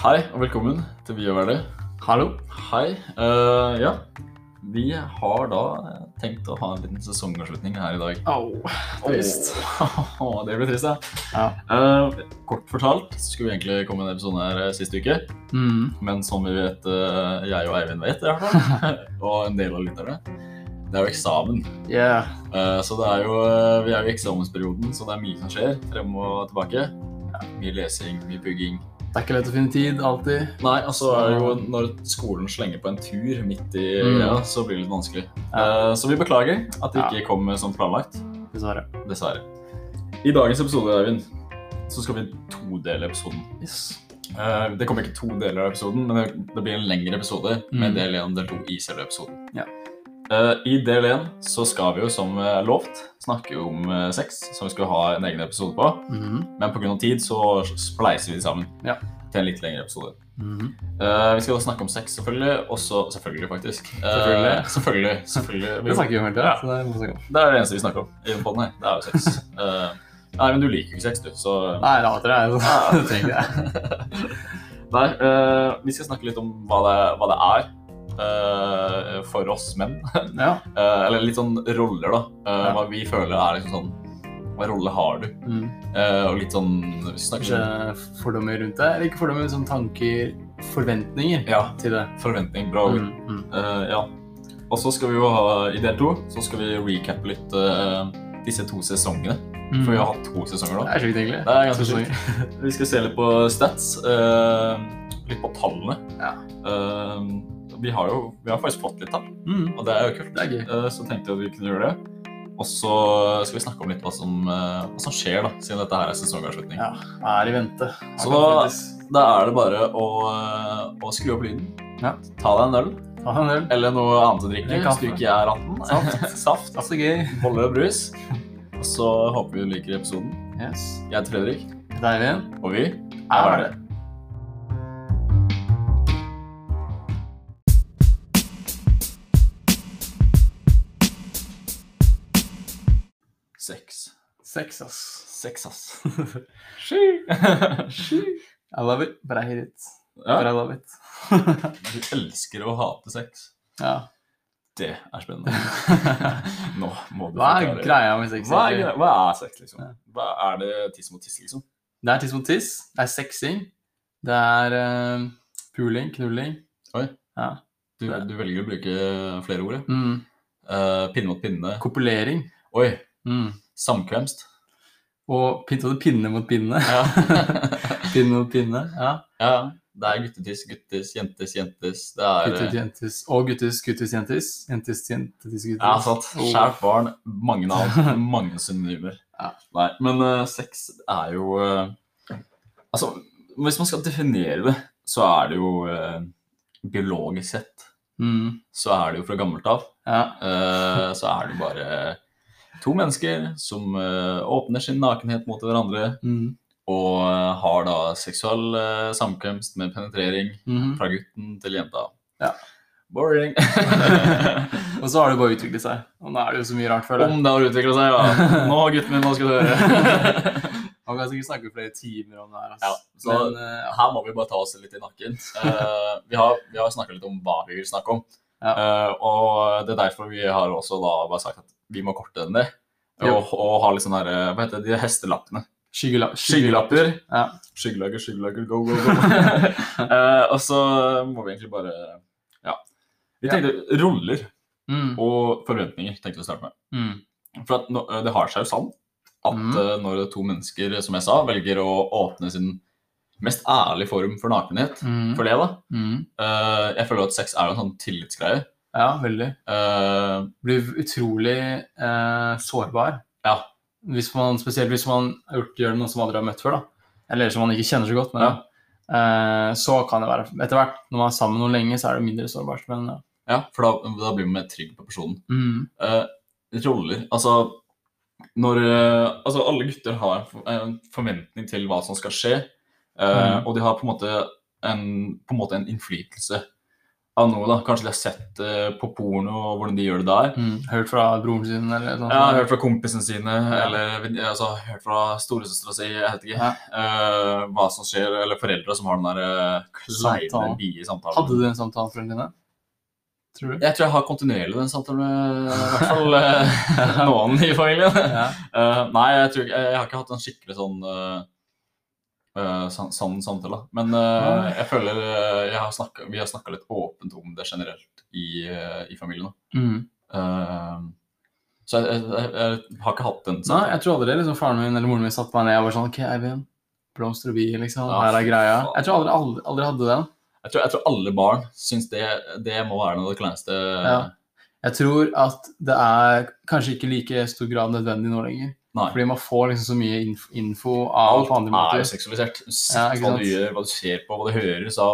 Hei og velkommen til Vi og Verdi. Hallo. Hei. Uh, ja, vi har da tenkt å ha en liten sesongavslutning her i dag. Au. Trist. Åh, det blir trist, ja. Ja. Uh, kort fortalt så skulle vi egentlig komme med en episode her eh, sist uke. Mm. Men som vi vet, uh, jeg og Eivind vet i hvert fall, og en del av lytterne, det er jo eksamen. Yeah. Så det er jo, vi er jo i eksamensperioden, så det er mye som skjer frem og tilbake. Ja, mye lesing, mye pugging. Det er ikke lett å finne tid, alltid. Nei, altså det jo når skolen slenger på en tur midt i Mm. ja, så blir det litt vanskelig. Ja. Uh, Så vi beklager at det ikke kom som planlagt, Dessverre. dessverre. I dagens episode, Eivind, så skal vi todele episoden. Yes. Uh, Det kommer ikke to deler av episoden, men det- det blir en lengre episode med Mm. del én og del 2 i selve episoden. Ja. Eh, I del 1 så skal vi jo som eh, lovt snakke om eh, sex, som vi skal ha en egen episode på. Mhm. Men pga. tid så spleiser vi det sammen Ja. til en litt lengre episode. Mm -hmm. vi skal da snakke om sex, selvfølgelig. Også selvfølgelig, faktisk. Selvfølgelig. selvfølgelig, selvfølgelig. Det snakker vi om hele tida. Ja. det. Det er det eneste vi snakker om i den podden her. Det er jo sex. Nei, men du liker jo ikke sex, du, så Nei, det hater jeg. så Det trenger jeg. Nei, vi skal snakke litt om hva det, hva det er eh, for oss menn. Ja. Uh, eller litt sånn roller, da. Uh, Ja. Hva vi føler er liksom sånn Hva rolle har du? Mm. Og litt sånn Kanskje fordommer rundt det? Eller ikke fordommer, men sånn tanker, forventninger ja, til det. forventning. Bra ord. Mm. Mm. Ja. Og så skal vi jo ha i del to så skal vi recappe litt disse to sesongene. Mm. For vi har hatt to sesonger nå. Det er sjukt, egentlig. Det er ganske sjukt. Vi skal se litt på stats. litt på tallene. Ja. Eh, vi har jo vi har faktisk fått litt tall, Mm. og det er jo kult. Er. Eh, så tenkte jeg at vi kunne gjøre det. Og så skal vi snakke om litt hva som, eh, hva som skjer, da, siden dette her er sesongavslutning. Ja, er i vente. Så Her da- Da er det bare å, eh, å skru opp lyden. Ja. Ta deg en øl, Ta en øl. eller noe annet å drikke. Hvis du ikke er 18. Saft. Saft. Altså gøy. Boller og brus. Og så håper vi du liker episoden. Yes. Jeg heter Fredrik, Det er Eivind. og vi Er det. Sex, ass. Sex, ass. I love it, but I hate it. But I love it. du elsker å hate sex. ja. Det er spennende. Nå må du Hva er forklare. greia med sex? Hva er. Hva er sex, liksom? Ja. Hva er det tiss mot tiss, liksom? Det er tiss mot tiss. Det er sexing. Det er uh, puling, knulling. Oi. Ja. Du, du velger å bruke flere ord, ja. Mm. Uh, pinne mot pinne. Kopulering. Oi, Mm. Samkvemst. Og pinne mot pinne. Ja. pinne mot pinne. Ja. ja. Det er guttetiss, guttis, jentes, jentes. Det er Guttis, jentes. Og guttis, guttis, jentis. Jentis, jentis, guttis. Ja, sant. Skjært barn. Mange navn. Mange synonymer. Ja. Nei, men uh, sex er jo uh, Altså, hvis man skal definere det, så er det jo uh, biologisk sett Mm. så er det jo fra gammelt av. Ja. Så er det bare to mennesker som eh, åpner sin nakenhet mot hverandre Mm. og eh, har da seksuell eh, samkvemst med penetrering Mhm. fra gutten til jenta. Ja. Boring. Og så har det bare utviklet seg. Og nå er det jo så mye rart, føler jeg. Om det har utvikla seg, ja. Nå, gutten min, nå skal du høre. Man kan sikkert snakke flere timer om det her. Ja, så Men uh, her må vi bare ta oss litt i nakken. Uh, vi har, vi har snakka litt om hva vi vil snakke om. Ja. Uh, og det er derfor vi har også da bare sagt at vi må korte den ned. Og, og ha litt sånn her, eh, hva heter det, de hestelappene. skyggela Skyggelapper. Ja. Skyggelagger, skyggelagger, go, go, go. Eh, og så må vi egentlig bare Ja. Vi Ja. tenkte roller Mm. og forventninger tenkte vi å starte med. Mm. For at eh, det har seg jo sann at Mm. eh, når to mennesker, som jeg sa, velger å åpne sin mest ærlige form for nakenhet Mm. for det, da Mm. eh, Jeg føler at sex er jo en sånn tillitsgreie. Ja, veldig. Uh, Blir utrolig uh, sårbar. ja. Hvis man, spesielt hvis man har gjort, gjør noe som andre har møtt før, da. Eller som man ikke kjenner så godt. Men, Ja. uh, så kan det være Etter hvert, når man er sammen noe lenge, så er det mindre sårbart. Men ja. ja, for da, da blir man mer trygg på personen. Mm. Roller Altså når Altså, alle gutter har en forventning til hva som skal skje, Mm. og de har på en måte en, på en, måte en innflytelse av noe, da. Kanskje de har sett det på porno og hvordan de gjør det der. Mm. Hørt fra broren sin eller noe sånt? Ja, hørt fra kompisene sine, eller altså, hørt fra storesøstera si, jeg vet ikke, Ja. eh, hva som skjer, eller foreldre som har den der uh, kleine, Samtalen. bie samtalen. Hadde du den samtalen med foreldrene dine? Tror du? Jeg tror jeg har kontinuerlig den samtalen med i hvert fall eh, noen i familien. Ja. Uh, nei, jeg tror jeg, Jeg har ikke hatt en skikkelig sånn eh, eh, sann sann samtale. Men eh, jeg føler eh, jeg har snakket, vi har snakka litt åpent om det generelt i, eh, i familien. Mm. Eh, så jeg, jeg, jeg har ikke hatt den Nei, jeg tror aldri liksom, faren min eller moren min satte meg ned og var sånn OK, Eivind. Blomster og bier, liksom. Ja, Her er greia. Jeg tror aldri, aldri, aldri hadde den. Jeg tror, jeg tror alle barn syns det, det må være noe av det kleineste Ja. Jeg tror at det er kanskje ikke like stor grad nødvendig nå lenger. Nei. Fordi man får liksom så mye inf info av Alt på andre måter. Alt er jo seksualisert. Sett Ja, hva du gjør, hva du ser på, hva du hører. Så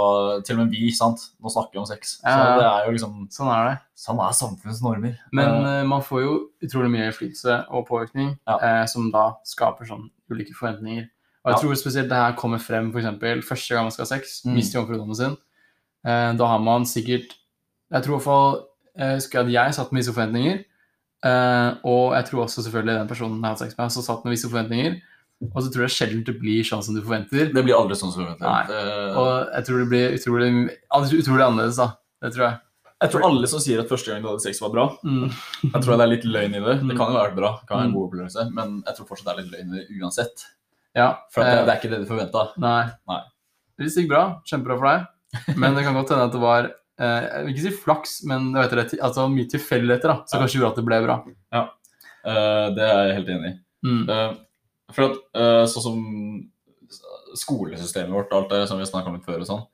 til og med vi, sant. Nå snakker vi om sex. Ja, Så det er jo liksom Sånn er det. Sånn er samfunnets normer. Men eh, man får jo utrolig mye innflytelse og påvirkning Ja. uh, som da skaper sånn ulike forventninger. Og jeg tror spesielt det her kommer frem eksempel, første gang man skal ha sex, Mm. mister jomfrudommen sin. Uh, da har man sikkert Jeg tror i hvert fall jeg husker at jeg satt med visse forventninger. Eh, og jeg tror også selvfølgelig den personen jeg hatt sex med, har satt noen visse forventninger. Og så tror jeg sjelden det blir sånn som du forventer. det blir aldri sånn som du forventer. Nei. Og jeg tror det blir utrolig, utrolig annerledes, da. Det tror jeg. Jeg tror alle som sier at første gang du hadde sex var bra, Mm. jeg tror det er litt løgn i det. Det Mm. kan jo være bra, det kan være en Mm. god opplevelse, men jeg tror fortsatt det er litt løgn i det uansett. Ja. For at det, eh, det er ikke det du forventa. Nei. Nei. Det gikk bra, kjempebra for deg. Men det kan godt hende at det var Jeg vil ikke si flaks, men det, vet dere, altså, mye tilfeldigheter da, som Ja. kanskje gjorde at det ble bra. Ja, det er jeg helt enig i. Mm. Eh, for at eh, sånn som skolesystemet vårt, alt det som vi snakka om litt før og sånn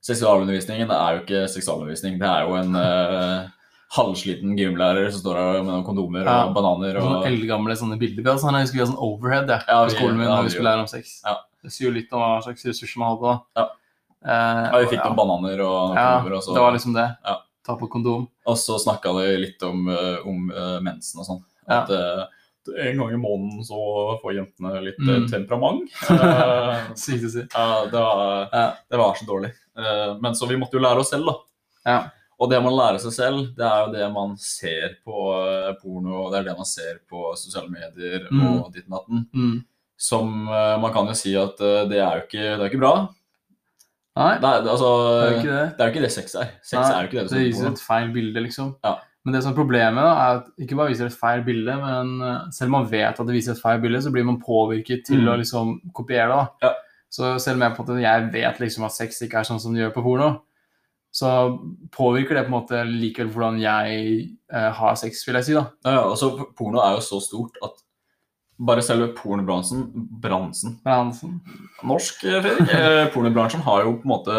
Seksualundervisningen det er jo ikke seksualundervisning. Det er jo en eh, halvsliten gymlærer som står her med noen kondomer Ja. og bananer og Noen eldgamle sånne bilder. Sånn, jeg husker vi hadde sånn overhead jeg, Ja, på skolen min ja, når vi skulle lære om sex. Ja. Det sier jo litt om hva slags ressurser man hadde da. Ja. Eh, Ja, vi fikk noen noen bananer og kondomer. ja, det var liksom det. Ja. Ta på kondom. og så snakka de litt om, eh, om eh, mensen og sånn. Ja. At eh, en gang i måneden så får jentene litt Mm. temperament. Sykt å si. ja, det, var, Ja. det var så dårlig. Men så vi måtte jo lære oss selv, da. Ja. Og det man lærer seg selv, det er jo det man ser på porno, det er det man ser på sosiale medier Mm. og ditt natten. Mm. Som man kan jo si at det er jo ikke, det er ikke bra. Nei, Det er, altså, det er jo ikke det. det er jo ikke det sex er. Sex Nei, er jo ikke det du det viser et feil bilde, liksom. Ja. Men det som er problemet, da, er at ikke bare viser et feil bilde, men eh, selv om man vet at det viser et feil bilde, så blir man påvirket til Mm. å liksom kopiere det. da. Ja. Så selv om jeg, på en måte, jeg vet liksom at sex ikke er sånn som det gjør på porno, så påvirker det på en måte likevel hvordan jeg eh, har sex, vil jeg si. da. Ja, ja, altså, porno er jo så stort at bare selve pornobransjen Bransen Men Norsk, eh, Fredrik. Eh, pornobransjen har jo på en måte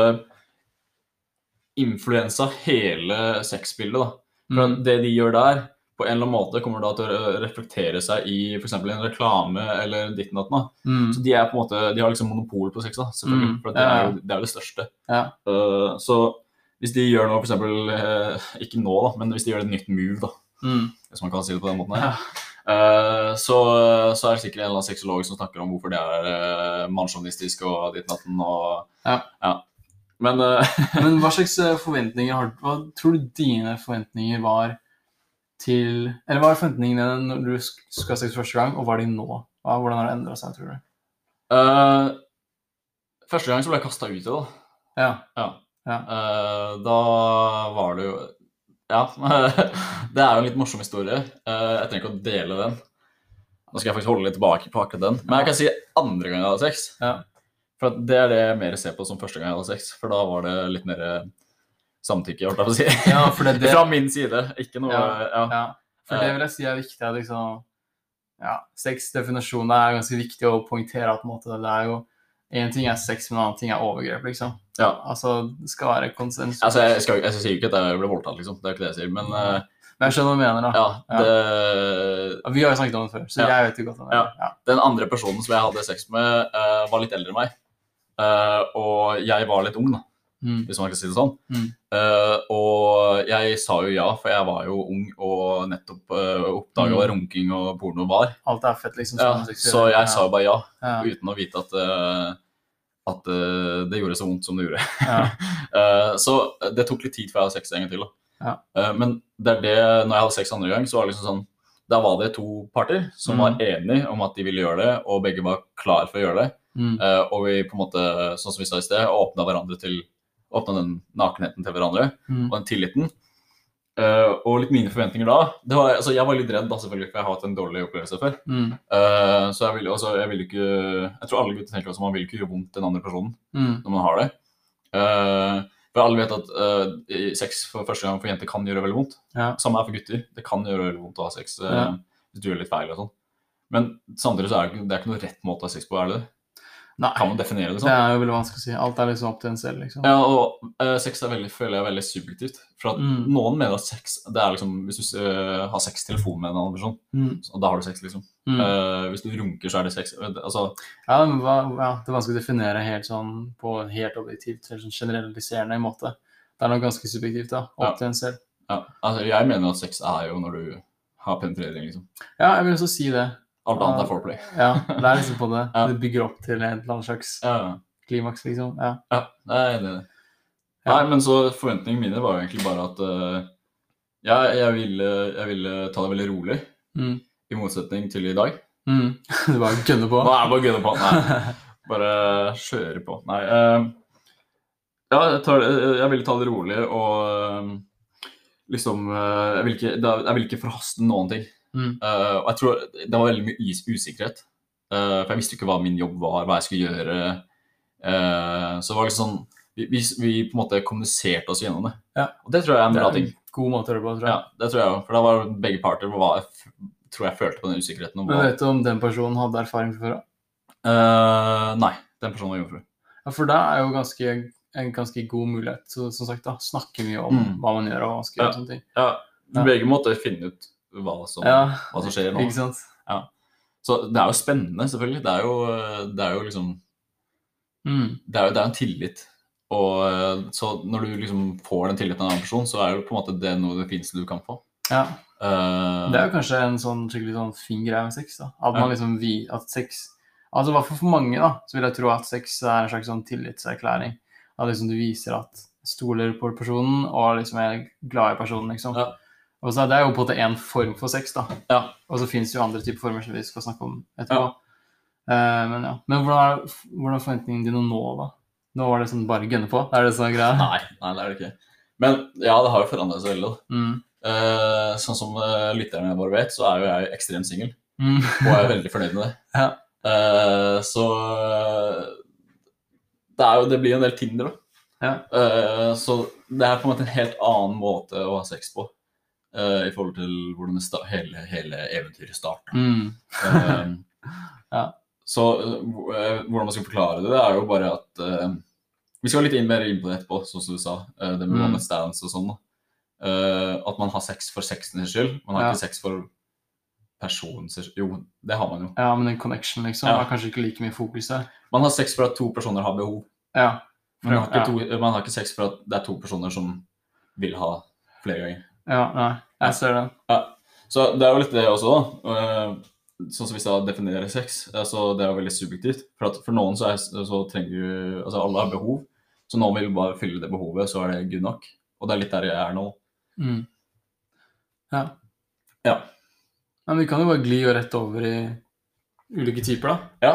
influensa hele sexbildet. da. For Mm. det de gjør der, på en eller annen måte kommer da til å reflektere seg i f.eks. en reklame eller ditten datten. Mm. Så de er på en måte, de har liksom monopol på sex, da, selvfølgelig. Mm, For det, er jo, det er jo det største. Ja. Uh, så hvis de gjør noe, eksempel, eh, ikke nå, da, men hvis de gjør et nytt move, da, Mm. hvis man kan si det på den måten her, så, så er det sikkert en eller annen sexolog som snakker om hvorfor det er uh, mannssjåvinistisk og ditt natten og Ja. Men eh, Men hva slags eh, forventninger har du Hva tror du dine forventninger var til Eller hva er forventningene når du skal ha sex første gang, og hva er de nå? Hva, hvordan har det endra seg, tror du? Uh, Første gang så ble jeg kasta ut i det. Ja. Ja. Ja. Uh, da var det jo Ja. det er jo en litt morsom historie. Eh, jeg trenger ikke å dele den. Nå skal jeg faktisk holde litt tilbake på akkurat den. Men jeg kan si andre gang jeg hadde sex. Ja. For det er det jeg mer ser på som første gang jeg hadde sex. For da var det litt mer eh, samtykke, holdt jeg på å si. Ja, det, det, Fra min side. Ikke noe Ja. ja. for det vil jeg si er viktig. At liksom, ja, Sexdefinisjonen er ganske viktig å poengtere. at på en måte, det er jo Én ting er sex, men en annen ting er overgrep. liksom. Ja. Altså, Det skal være konsens. Altså, jeg, skal, jeg sier jo ikke at jeg ble voldtatt, liksom. Det er ikke det jeg sier. Men uh, Men jeg skjønner hva du mener. da. ja, det Ja, Vi har jo snakket om det før, så jeg vet jo godt om det. Den andre personen som jeg hadde sex med, uh, var litt eldre enn meg. Uh, og jeg var litt ung, da, Mm. hvis man kan si det sånn. Mm. Uh, og jeg sa jo ja, for jeg var jo ung og nettopp uh, oppdaga hva Mm. runking og porno var. Alt er fett, liksom. Ja, så jeg sa jo bare ja, ja. uten å vite at uh, at uh, det gjorde så vondt som det gjorde. Ja. Eh, så det tok litt tid før jeg hadde sex en gang til. Ja. Eh, men det er det, når jeg hadde sex andre gang, så var det liksom sånn Da var det to parter som Mm. var enige om at de ville gjøre det, og begge var klar for å gjøre det. Mm. Uh, og vi på en måte, sånn som vi sa i sted, åpna hverandre til Åpna den nakenheten til hverandre Mm. og den tilliten. Uh, og litt mine forventninger da det var, altså Jeg var litt redd, da, selvfølgelig, for jeg har hatt en dårlig opplevelse før. Mm. Uh, så jeg vil, altså, jeg vil ikke Jeg tror alle gutter tenker også man vil ikke gjøre vondt den andre personen Mm. når man har det. Uh, for alle vet at sex for første gang for jenter kan gjøre veldig vondt. Ja. Samme er for gutter. Det kan gjøre veldig vondt å ha sex Ja. hvis du gjør litt feil og sånn. Men samtidig så er det, ikke, det er ikke noe rett måte å ha sex på, er det? Nei, Kan man definere det sånn? det er jo veldig vanskelig å si. Alt er liksom opp til en selv, liksom. Ja, og uh, sex er veldig, føler jeg er veldig subjektivt. For at Mm. noen mener at sex det er liksom Hvis du uh, har sex telefon med en annen person, Mm. så da har du sex, liksom. Mm. Uh, hvis du runker, så er det sex. Altså, Ja, men hva, ja, det er vanskelig å definere helt sånn på en helt objektivt, sånn generaliserende måte. Det er nok ganske subjektivt, da. Opp Ja. til en selv. ja, altså, jeg mener at sex er jo når du har penetrering, liksom. Ja, jeg vil også si det. Alt annet er foreplay. Ja, det er liksom på det. Ja. Det bygger opp til en eller annen slags Ja, klimaks, liksom. Ja. ja. Nei, det Ja. Nei, men så forventningene mine var jo egentlig bare at uh, ja, jeg ville, jeg ville ta det veldig rolig, Mm. i motsetning til i dag. Mm. Du bare gønner på. Nå er bare å på. Nei, bare kjøre på. Nei. Uh, ja, jeg, tar, jeg ville ta det rolig og uh, liksom eh, Jeg vil ikke, da- jeg vil ikke forhaste noen ting. Mm. Uh, og jeg tror det var veldig mye usikkerhet. Uh, for jeg visste ikke hva min jobb var, hva jeg skulle gjøre. Uh, så det var liksom sånn vi, vi, vi på en måte kommuniserte oss gjennom det. Ja. Og det tror jeg er en bra ting. god måte å gjøre det på, tror Ja, jeg. det tror jeg òg. For da var begge parter hva jeg tror jeg følte på den usikkerheten. Om Men vet du om den personen hadde erfaring fra før nei, den personen var jomfru. Ja, for det er jo ganske, en ganske god mulighet, så, som sagt, da. Snakke mye om Mm. hva man gjør og hva man skal gjøre. Ja. sånne ting. Ja, Ja. Begge måter finne ut hva som, Ja, hva som skjer nå. ikke sant? Så det er jo spennende, selvfølgelig. Det er jo, det er jo liksom Mm. Det er jo det er en tillit. Og eh, så når du liksom får den tilliten av en annen person, så er jo på en måte det noe det fineste du kan få. Ja. Uh, Det er jo kanskje en sånn skikkelig sånn fin greie med sex. da. At Ja. man liksom vi, at sex Altså hvert for mange da, så vil jeg tro at sex er en slags sånn tillitserklæring. At liksom du viser at stoler på personen og liksom er glad i personen, liksom. Ja. Og så er Det jo på en måte én form for sex, da. Ja. Og så det jo andre typer former som vi skal snakke om etterpå. Eh, men ja. Men hvordan er, hvordan er forventningene dine nå, da? Nå var det sånn bare gønne på? Er det sånn greia? Nei, nei, det er det ikke. Men ja, det har jo forandret seg veldig. da. Mm. Uh, sånn som uh, lytterne bare vet, så er jo jeg ekstremt singel. Mm. Og jeg er veldig fornøyd med det. Ja. Uh, så det, er jo, det blir jo en del Tinder, da. Ja. Så det er på en måte en helt annen måte å ha sex på. Eh, I forhold til hvordan hele, hele eventyret starta. Mm. Ja. Så uh, hvordan man skal forklare det, det er jo bare at uh, Vi skal litt inn mer inn på det etterpå, sånn som du sa. det med Mm. stands og sånn. at man har sex for sexens skyld. Man har Ja. ikke sex for personens. Jo, det har man jo. ja, men den connection, liksom, Ja. har kanskje ikke like mye fokus der. Man har sex for at to personer har behov. Ja. Man har Ja. to, man har ikke sex for at det er to personer som vil ha flere ganger. Ja, nei, jeg ser den. Så det er jo litt det også, da. Eh, Sånn som vi sa, definere sex. Altså, det er jo veldig subjektivt. For, for noen så, er, så trenger du Altså, alle har behov. Så noen vil bare fylle det behovet, så er det good nok. Og det er litt der jeg er nå. Mm. Ja. Ja. Men vi kan jo bare gli rett over i ulike typer, da. Ja,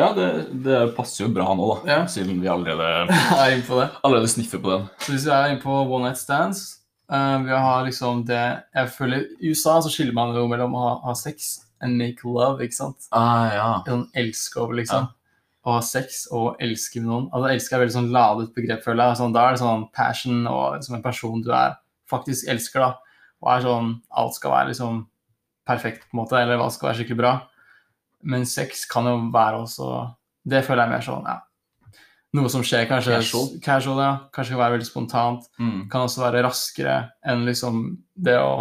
ja det, det passer jo bra nå, da. Ja. Siden vi allerede, er allerede sniffer på den. Så hvis vi er inne på one night stands eh, Vi har liksom det Jeg føler I USA så skiller man jo mellom å ha, ha sex and make love, ikke sant? Ah, ja. Sånn elske over, liksom. Å ha sex og elske med noen. Altså Elske er veldig sånn ladet begrep, føler jeg. Sånn, da er det sånn passion og liksom en person du er faktisk elsker, da. Og er sånn Alt skal være liksom perfekt, på en måte, eller alt skal være skikkelig bra. Men sex kan jo være også Det føler jeg er mer sånn, ja. Noe som skjer kanskje Casual. casual ja. Kanskje kan være veldig spontant. Mm. Kan også være raskere enn liksom det å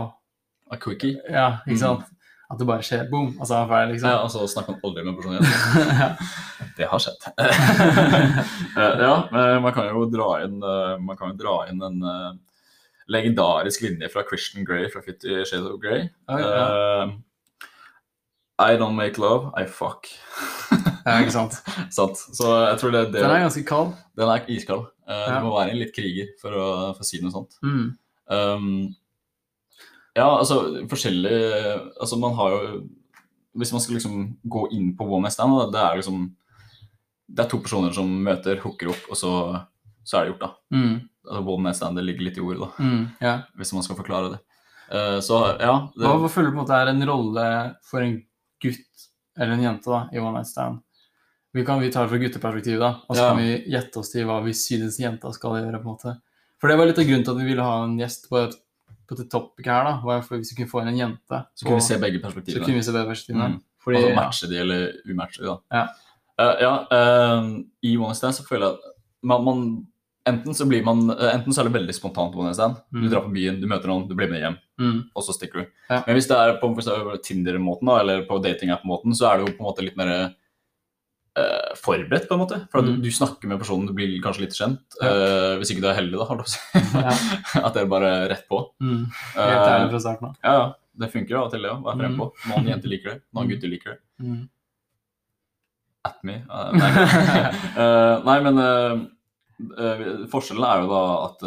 A quickie. Ja, ikke Mm. At det bare skjer boom, og så er man ferdig, liksom. Ja, altså snakker man aldri med personen igjen. Det har skjedd. Eh, ja, man kan jo dra inn, eh, man kan jo dra inn en eh, legendarisk linje fra Christian Grey fra Fifty Shades of Grey. Oi, ja. uh, I don't make love, I fuck. Ja, ikke sant. Sant? Så jeg tror det, det Den er ganske kald. den er iskald. Uh, Ja. Du må være en litt kriger for å, for å si noe sånt. Mm. Um, ja, altså forskjellig Altså man har jo Hvis man skal liksom gå inn på one night stand, det er liksom Det er to personer som møter, hooker opp, og så, så er det gjort, da. Mm. Altså One night stand det ligger litt i ordet, da, Mm. Ja. hvis man skal forklare det. Uh, så ja det, Hva, hva føler du på en måte er en rolle for en gutt eller en jente da, i one night stand? Vi, kan, vi tar det fra gutteperspektivet, da, og så Ja. kan vi gjette oss til hva vi synes jenta skal gjøre. på en måte. For det var litt av grunnen til at vi ville ha en gjest på, på det Topic her. da, var for Hvis vi kunne få inn en jente, så kunne vi se begge perspektivene. så kunne vi se begge perspektivene. Mm. Fordi, altså matche de eller umatche de, da. Ja. Uh, ja uh, I one stand så føler jeg at man, man Enten så blir man eh, Enten så er det veldig spontant one night stand. Du Mm. drar på byen, du møter noen, du blir med hjem. mm, og så stikker du. Ja. Men hvis det er på Tinder-måten eller på dating-app-måten, så er det jo på en måte litt mer eh, forberedt, på en måte. For Mm. du, du snakker med personen, du blir kanskje litt kjent. Ja. eh, hvis ikke du er heldig, da. ja, at det er bare rett på. mm, Eh, Helt ærlig fra starten av. ja, ja. Det funker av og til, det òg. Vær frem frempå. Noen jenter liker det, noen Mm. gutter liker det. Mm. At me. Nei. Nei, men forskjellen er jo da at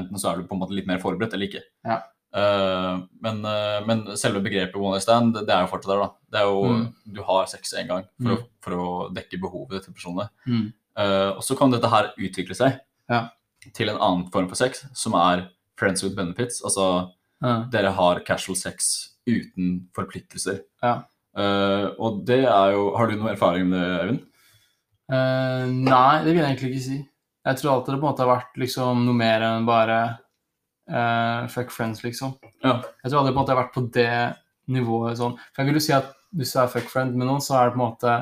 enten så er du på en måte litt mer forberedt eller ikke. Ja. Eh, men, eh, men selve begrepet one night stand, det, er jo fortsatt der, da. Det er jo Mm. Du har sex én gang for, Mm. å, for å dekke behovet til personene. Mm. Eh, og så kan dette her utvikle seg Ja. til en annen form for sex, som er friends with benefits. Altså Ja. dere har casual sex uten forpliktelser. Ja. Uh, og det er jo Har du noe erfaring med det, Eivind? Uh, nei, det vil jeg egentlig ikke si. Jeg tror alltid det på en måte har vært liksom noe mer enn bare eh, fuck friends, liksom. Ja. Jeg tror aldri på en måte jeg har vært på det nivået sånn. For jeg vil jo si at hvis du er fuck friend med noen, så er det på en måte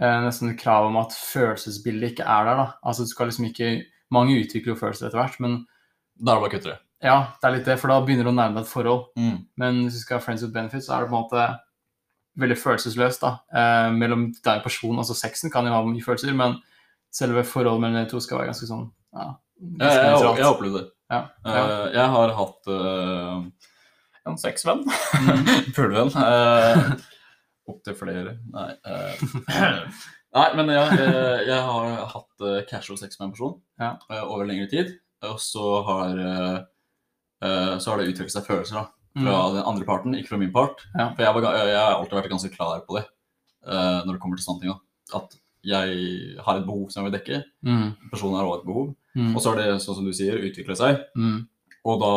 uh, nesten et krav om at følelsesbildet ikke er der, da. Altså du skal liksom ikke Mange utvikler jo følelser etter hvert, men Da er det bare å kutte det. ja, det er litt det, for da begynner du å nærme deg et forhold. Mm. Men hvis du skal ha friends with benefits, så er det på en måte veldig følelsesløst da, eh, mellom deg og personen. Altså sexen kan jo ha mye følelser, men selve forholdet mellom de to skal være ganske sånn ja, Ja, jeg, jeg, jeg opplevde det. Ja, ja. Eh, jeg har hatt eh, en sexvenn. Mm. Pulevenn. Uh, Opptil flere. Nei. nei, men ja, jeg, har hatt casual sex med en person Ja. over lengre tid. Og så har, så har det utviklet seg følelser da, fra Mm. den andre parten, ikke fra min part. Ja. For jeg, var, jeg har alltid vært ganske klar på det når det kommer til sånne ting. Da. At jeg har et behov som jeg vil dekke. Mm. Personen har også et behov. Mm. Og så har det, sånn som du sier, utviklet seg. Mm. Og da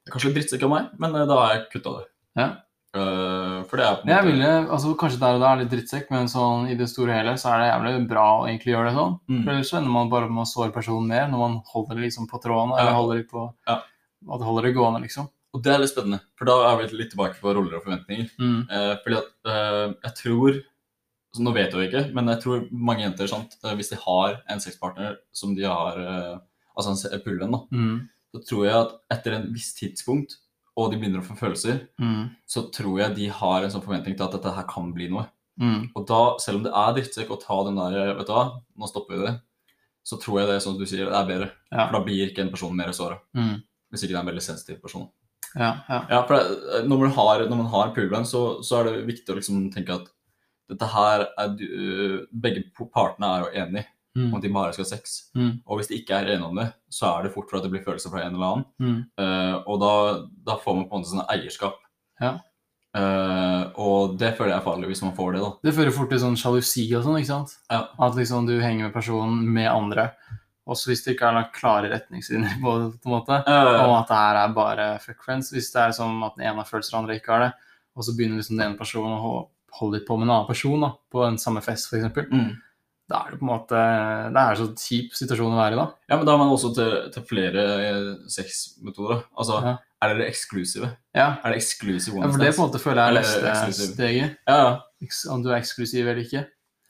Det er kanskje litt drittsekk av meg, men eh, da har jeg kutta det. Ja. Uh, for det er på en Jeg ville, altså Kanskje der og da er litt drittsekk, men sånn i det store og hele så er det jævlig bra å egentlig gjøre det sånn. Mm. For ellers så ender man bare med å såre personen mer når man holder det liksom på tråden, eller Ja. holder det på Ja. at holder det gående, liksom. Og det er litt spennende, for da er vi litt tilbake på roller og forventninger. Mm. Eh, fordi at eh, jeg tror så Nå vet jeg jo ikke, men jeg tror mange jenter, sant, eh, hvis de har en sexpartner som de har eh, Altså en se- da, Mm. så tror jeg at etter en viss tidspunkt, og de begynner å få følelser, Mm. så tror jeg de har en sånn forventning til at dette her kan bli noe. Mm. Og da, selv om det er drittsekk å ta den der Vet du hva, nå stopper vi det. Så tror jeg det er sånn du sier, det er bedre. Ja. For da blir ikke en person mer såra. Mm. Hvis ikke det er en veldig sensitiv person. Ja, ja. Ja, for det, når, man har, når man har en så, så er det viktig å liksom tenke at dette her er du, Begge partene er jo enige om Mm. at de bare skal ha sex. Mm. Og hvis de ikke er enige om det, så er det fort for at det blir følelser fra en eller annen. Mm. Uh, og da, da får man på en måte sånn eierskap. Ja. Uh, og det føler jeg er farlig hvis man får det, da. Det fører fort til sånn sjalusi og sånn, ikke sant? Ja. At liksom du henger med personen med andre, også hvis det ikke er noen klare retningslinjer på, en måte, om at det her er bare fuck friends. Hvis det er som at den ene har følelser, og den andre ikke har det, og så begynner liksom den ene personen å ho- holde litt på med en annen person da, på en samme fest, f.eks., mm. da er det på en måte Det er så kjip situasjon å være i da. Ja, men da har man også til, til flere eh, sexmetoder. Altså, Ja. er dere eksklusive? Ja. Er det eksklusive ja, for det på en måte føler jeg er neste eksklusiv. steget. Ja, ja. Om du er eksklusiv eller ikke.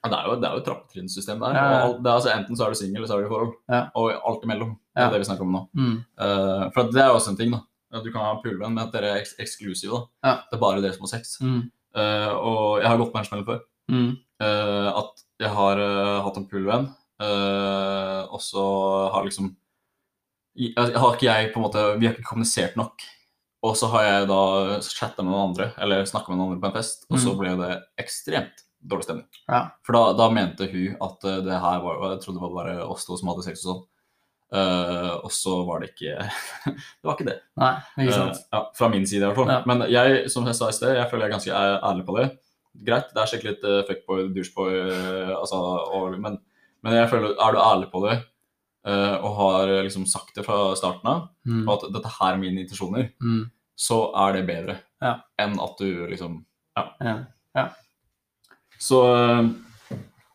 Ja, det er jo, det er jo et trappetrinnssystem der. Ja, alt- Det er, altså, enten så er du singel, eller så er du i forhold. Ja. Og alt imellom. Det er det vi snakker om nå. Mm. Uh, for det er også en ting, da. At du kan ha en pulevenn, men at dere er eks eksklusive. da. Ja. Det er bare dere som har sex. Mm. Eh, og jeg har gått på en smell før. Mm. Eh, at jeg har eh, hatt en pulevenn, eh, og så har liksom jeg, jeg har ikke jeg på en måte Vi har ikke kommunisert nok. Og så har jeg da chatta med noen andre, eller snakka med noen andre på en fest, og så Mm. ble det ekstremt dårlig stemning. Ja. For da, da mente hun at det her var Jeg trodde det var bare oss to som hadde sex og sånn. Eh, og så var det ikke Det var ikke det. Nei, ikke sant. Uh, ja, fra min side i hvert fall. Ja. Men jeg, som jeg sa i sted, jeg føler jeg er ganske ærlig på det. Greit, det er skikkelig litt uh, fuckboy, doucheboy, uh, altså, og, men, men jeg føler, er du ærlig på det, eh, og har eh, liksom sagt det fra starten av, Mm. og at dette her er mine intensjoner, Mm. så er det bedre Ja. enn at du liksom Ja. Så eh,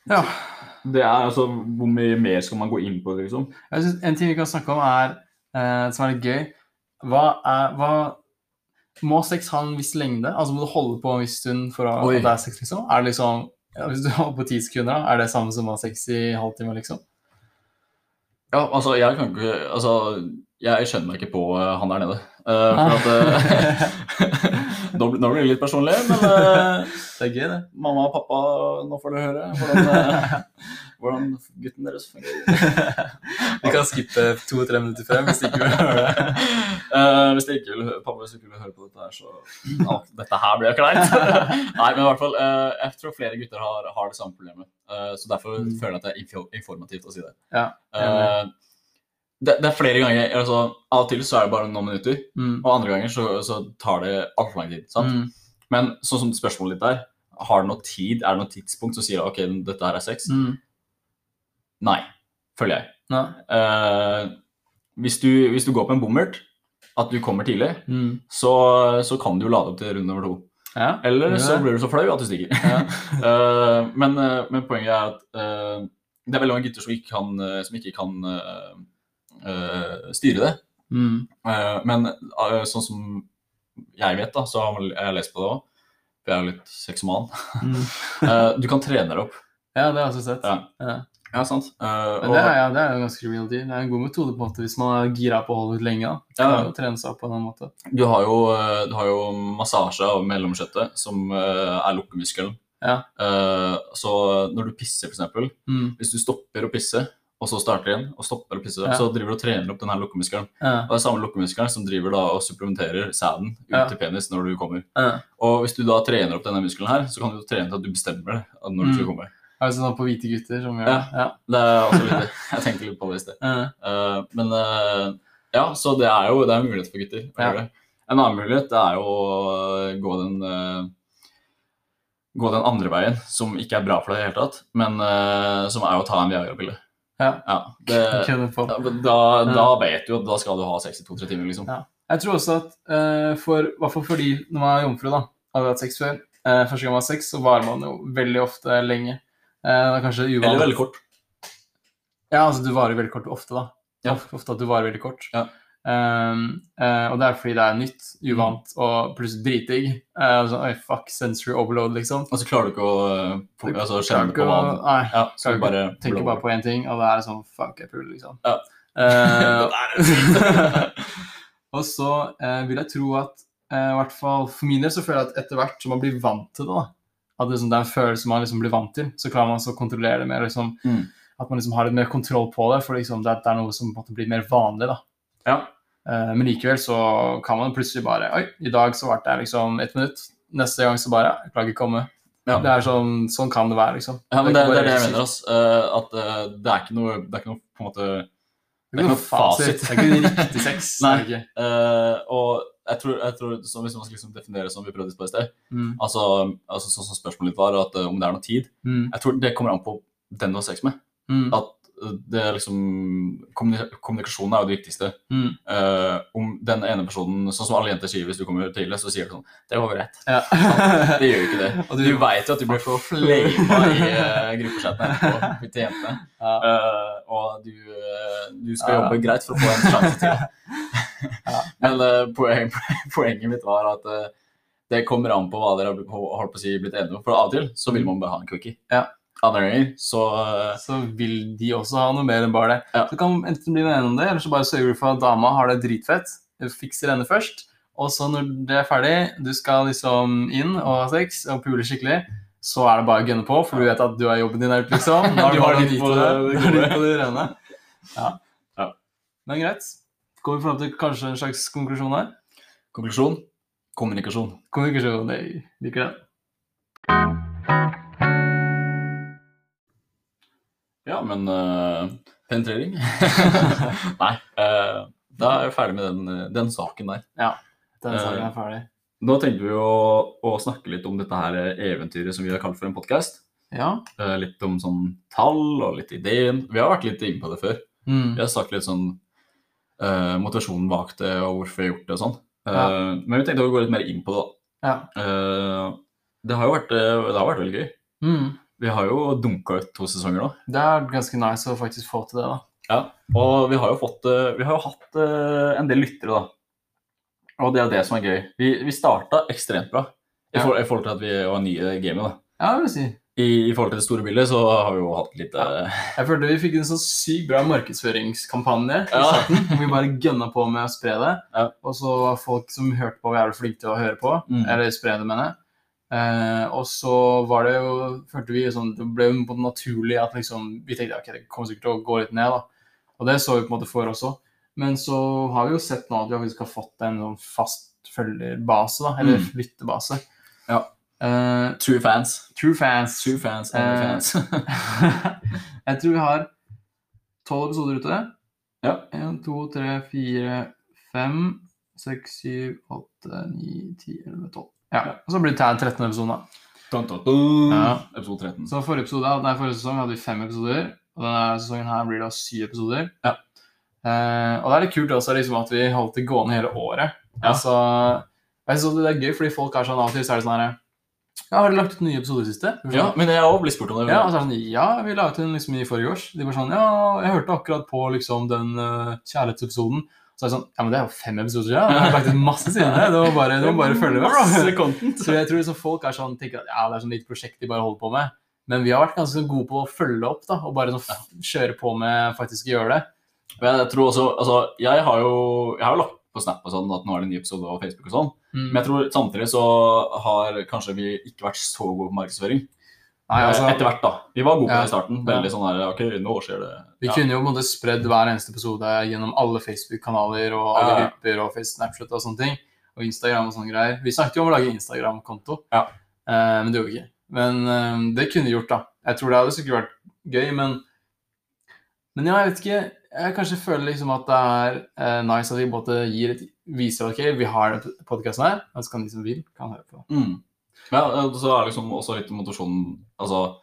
ja. Det er altså Hvor mye mer skal man gå inn på det, liksom? Jeg synes En ting vi kan snakke om, er eh, som er litt gøy Hva er hva, Må sex ha en viss lengde? Altså Må du holde på en viss stund for å, at det er sex, liksom? Er det liksom ja, Hvis du holder på ti sekunder, da, er det samme som å ha sex i halvtime, liksom? Ja, altså, jeg kan ikke Altså, jeg skjønner meg ikke på eh, han der nede. Eh, at eh, nå, blir- det litt personlig, men eh, Det er gøy, det. mamma og pappa, nå får du høre hvordan, hvordan gutten deres fungerer. Vi kan skippe to-tre minutter frem hvis de ikke vil høre det. Hvis de ikke vil pappa, hvis ikke vil høre på dette her, så ja, Dette her blir jo kleint. Nei, men i hvert fall, jeg tror flere gutter har, har det samme problemet. Så derfor Mm. føler jeg at det er informativt å si det. Ja, Eh, det, det er flere ganger altså, Av og til så er det bare noen minutter, Mm. og andre ganger så, så tar det altfor lang tid. Mm. Men sånn som spørsmålet ditt er, har det noe tid, er det noe tidspunkt som sier ok, dette her er sex? Mm. Nei, føler jeg. Nei. Uh, hvis, du, hvis du går på en bommert, at du kommer tidlig, Mm. så, så kan du jo lade opp til runde nummer to. Ja. Eller Ja. så blir du så flau at du stikker. Ja. uh, men, eh, men poenget er at uh, det er veldig mange gutter som ikke kan, eh, som ikke kan eh, styre det. Mm. Uh, men uh, sånn som jeg vet, da, så har jeg lest på det òg, for jeg er jo litt sexoman. Mm. Du kan trene deg opp. Ja, det har jeg også sett. Ja. Ja. Ja, sant. Uh, Men det er, ja, det er jo ganske real deal. Det er en god metode på en måte hvis man er gira på å holde ut lenge. da. Ja. Kan jo trene seg opp på en annen måte. Du har jo, du har jo massasje av mellomkjøttet, som er lukkemuskelen. Ja. Uh, så når du pisser, f.eks. Mm. hvis du stopper å pisse, og så starter igjen, og stopper å pisse, Ja. så driver du og trener opp den her lukkemuskelen. Ja. Og det er samme lukkemuskelen som driver da og supplementerer sæden ut Ja. til penis når du kommer. Og hvis du da trener opp denne muskelen her, så kan du trene til at du bestemmer det når du skal Mm. komme. Er det sånn på hvite gutter som gjør Ja. det? Ja. Det er også litt det. Jeg tenkte litt på det i sted. Eh, men uh, ja, så det er jo det er en mulighet for gutter. å gjøre det. En annen mulighet det er jo å gå den uh, gå den andre veien, som ikke er bra for deg i det hele tatt, men uh, som er å ta en Viagra-pille. Ja. det, på. ja, da, da vet du at da skal du ha sex i to-tre timer, liksom. Ja. Jeg tror også at uh, for, hvert fall fordi når man er jomfru, da, hadde hatt sex før, uh, første gang man har sex, så varer man jo veldig ofte lenge. Uh, det kanskje uvanlig. Eller veldig kort. Ja, altså du varer veldig kort ofte, da. Ja. Ofte at du varer veldig kort. Ja. Um, uh, og det er fordi det er nytt, uvant og plutselig dritdigg. Uh, sånn, Oi, fuck, sensory overload, liksom. Og så klarer du ikke å uh, altså, kjenne på hva Nei, Ja, så du bare tenker bare på én ting, og det er sånn fuck, jeg puler, liksom. Ja. Og så vil jeg tro at i hvert fall for min del så føler jeg at etter hvert som man blir vant til det, da, at det, liksom, det er en følelse man liksom blir vant til, så klarer man så å kontrollere det mer. Liksom, Mm. At man liksom har litt mer kontroll på det, for liksom, det, det er noe som måte blir mer vanlig. da. Ja. Eh, men likevel så kan man plutselig bare Oi, i dag så varte jeg liksom ett minutt. Neste gang så bare Jeg klarer ikke å komme. Ja. Det er sånn, sånn kan det være, liksom. Ja, men det, er det er det jeg mener. ass. Eh, at eh, det er ikke noe Det er ikke noe på en måte Det er ikke noe fasit. Det er ikke riktig sex. Nei. det det eh, Og jeg tror, jeg tror så Hvis man skal liksom definere som vi prøvde på i sted Mm. altså, altså Sånn som spørsmålet ditt var, at om det er noe tid Mm. Jeg tror det kommer an på den du har sex med. Mm. At det er liksom kommuni- Kommunikasjonen er jo det viktigste. Mm. Uh, om den ene personen Sånn som alle jenter sier hvis du kommer tidlig, så sier du sånn Det var greit. Ja. Det gjør jo ikke det. Og Du, du- vet jo at du blir flama i uh, gruppechatten etterpå til jentene. Ja. Uh, og du, uh, du skal Ja. jobbe greit for å få en sjanse til. Ja. Men poeng, poenget mitt var at det kommer an på hva dere har holdt på å si, blitt enige om. For av og til så vil man bare ha en cookie. Ja. Andre så eh, Så vil de også ha noe mer enn bare det. Ja. Så kan enten bli enig om det, eller så bare sørger du for at dama har det dritfett. Fikser henne først. Og så når det er ferdig, du skal liksom inn og ha sex og pule skikkelig, så er det bare å gunne på, for du vet at du har jobben din her ute, liksom. Nå Du du har bare dit på det, det du på det rene. Ja. Ja. Men greit. Går vi fram til kanskje en slags konklusjon her? Konklusjon kommunikasjon. Kommunikasjon, jeg liker den. men uh, penetrering Nei. Uh, da er jeg ferdig med den, eh, den saken der. Ja, Den saken er ferdig. Nå tenkte vi å, å snakke litt om dette her eventyret som vi har kalt for en podkast. Ja. litt om sånn tall og litt ideen. Vi har vært litt inne på det før. Mm. Vi har sagt litt sånn motivasjonen bak det og hvorfor vi har gjort det og sånn. Ja. Men vi tenkte å gå litt mer inn på det. da. Ja. Det har jo vært, det har vært veldig gøy. Mm. Vi har jo dunka ut to sesonger nå. Det er ganske nice å faktisk få til det, da. Ja, og vi har jo fått eh, Vi har jo hatt eh, en del lyttere, da. Og det er det som er gøy. Vi, vi starta ekstremt bra i, Ja. for, i forhold til at vi var nye i gamet. da. Ja, vil si. I, I forhold til det store bildet så har vi jo hatt litt eh, Jeg følte vi fikk en så sykt bra markedsføringskampanje i Ja. starten. hvor Vi bare gønna på med å spre det. Ja. Og så var folk som hørte på, jævlig flinke til å høre på. Mm. Eller spre det, mener jeg. Eh, og så var det jo følte vi sånn, Det ble jo på en naturlig at liksom, vi tenkte ok, det kommer sikkert til å gå litt ned. da. Og det så vi på en måte for også. Men så har vi jo sett nå at vi faktisk har fått en sånn fast følgerbase, da. Eller Mm. lyttebase. Ja. Eh, true fans. true fans. True fans, Eh, fans. jeg tror vi har tolv episoder ute. Ja. En, to, tre, fire, fem, seks, syv, åtte, ni, ti, elleve, tolv. Ja. Og så blir det 13 episode, da. Dun, dun, dun. Ja. Episode 13. Så forrige, episode, nei, forrige sesong hadde vi fem episoder, og denne sesongen her blir det syv episoder. Ja. Eh, og det er litt kult også liksom, at vi holdt det gående hele året. Ja. Altså, jeg synes det er gøy, fordi folk er sånn av og til så er det sånn her Ja, har dere lagt ut nye episoder i siste? Ja, men jeg har også blitt spurt om det. Ja, og så er det sånn, ja, vi la ut en liksom i forrige års. De var sånn, ja, jeg hørte akkurat på liksom den uh, kjærlighetsepisoden. Så er det sånn, ja, men det er jo fem episoder siden. Jeg har lagt ut masse siden det. Du må bare, du må bare følge med, bro. Så jeg tror liksom folk er sånn, tenker at ja, det er sånn lite prosjekt de bare holder på med. Men vi har vært ganske gode på å følge opp da, og bare sånn kjøre på med faktisk å gjøre det. Men jeg tror også, altså, jeg har jo jeg har lagt på Snap og sånn at nå er det en ny episode av Facebook og sånn. Mm. Men jeg tror samtidig så har kanskje vi ikke vært så gode på markedsføring. Nei, altså, Etter hvert, da. Vi var gode på det i starten. Veldig sånn der Ok, nå skjer det. vi kunne jo måte spredd hver eneste episode gjennom alle Facebook-kanaler og alle grupper og Snapchat og sånne ting. Og Instagram og sånne greier. Vi snakket jo om å lage Instagram-konto, Ja. eh, men det gjorde vi ikke. Men eh, det kunne vi gjort, da. Jeg tror det hadde sikkert vært gøy, men Men ja, jeg vet ikke. Jeg kanskje føler liksom at det er eh, nice at vi både gir et, viser ok, vi har den podkasten her, og så kan de som vil, kan høre på. Mm. Ja, så er liksom også litt motivasjonen Altså,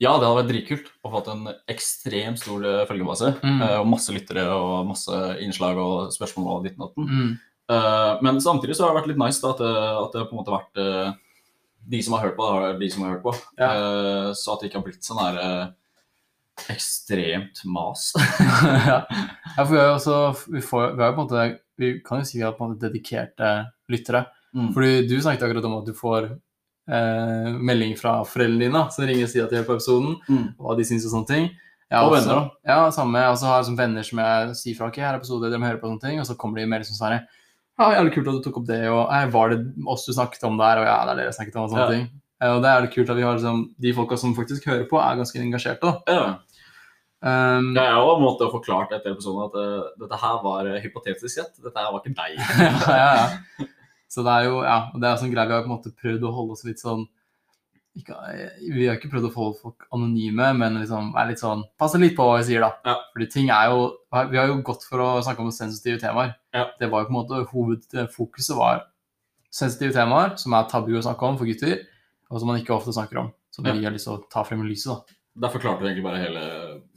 ja, det hadde vært dritkult å få en ekstremt stor eh, følgebase. Mm. eh, Og masse lyttere og masse innslag og spørsmål og ditt og datten. Mm. Eh, Men samtidig så har det vært litt nice da, at, det, at det på en måte har vært eh, de som har hørt på, det er de som har hørt på. Ja. Eh, Så at det ikke har blitt sånn eh, ekstremt mas. ja. ja, for vi har jo også vi, får, vi har jo på en måte Vi kan jo si vi har på en måte dedikerte lyttere. Mm. Fordi du snakket akkurat om at du får eh, melding fra foreldrene dine som ringer og sier at de hører på episoden, Mm. hva de syns og sånne ting. Jeg Og har venner, også- Ja, samme. Jeg også har liksom venner som jeg sier fra ok, her er episode, de må høre på sånne ting, og så kommer de med liksom sånn her ja, jævlig kult at du tok opp det, og «Ei, var det oss du snakket om der, og ja, det er det jeg snakket om, og sånne Ja. ting. Eh, Og det er jævlig kult at vi har liksom, de folka som faktisk hører på, er ganske engasjerte, da. Ja. Um, Det er jo en måte å forklart etter episoden at uh, dette her var hypotetisk sett. Dette her var ikke deg. ja, ja, ja. Så det er jo ja, det er sånn greie vi har på en måte prøvd å holde oss litt sånn ikke, Vi har ikke prøvd å holde folk anonyme, men liksom være litt sånn Passe litt på hva vi sier, da. Ja. Fordi ting er jo Vi har jo gått for å snakke om sensitive temaer. Ja. Det var jo på en måte Hovedfokuset var sensitive temaer som er tabu å snakke om for gutter, og som man ikke ofte snakker om. Som Ja. vi har lyst til å ta frem i lyset, da. Derfor klarte du egentlig bare hele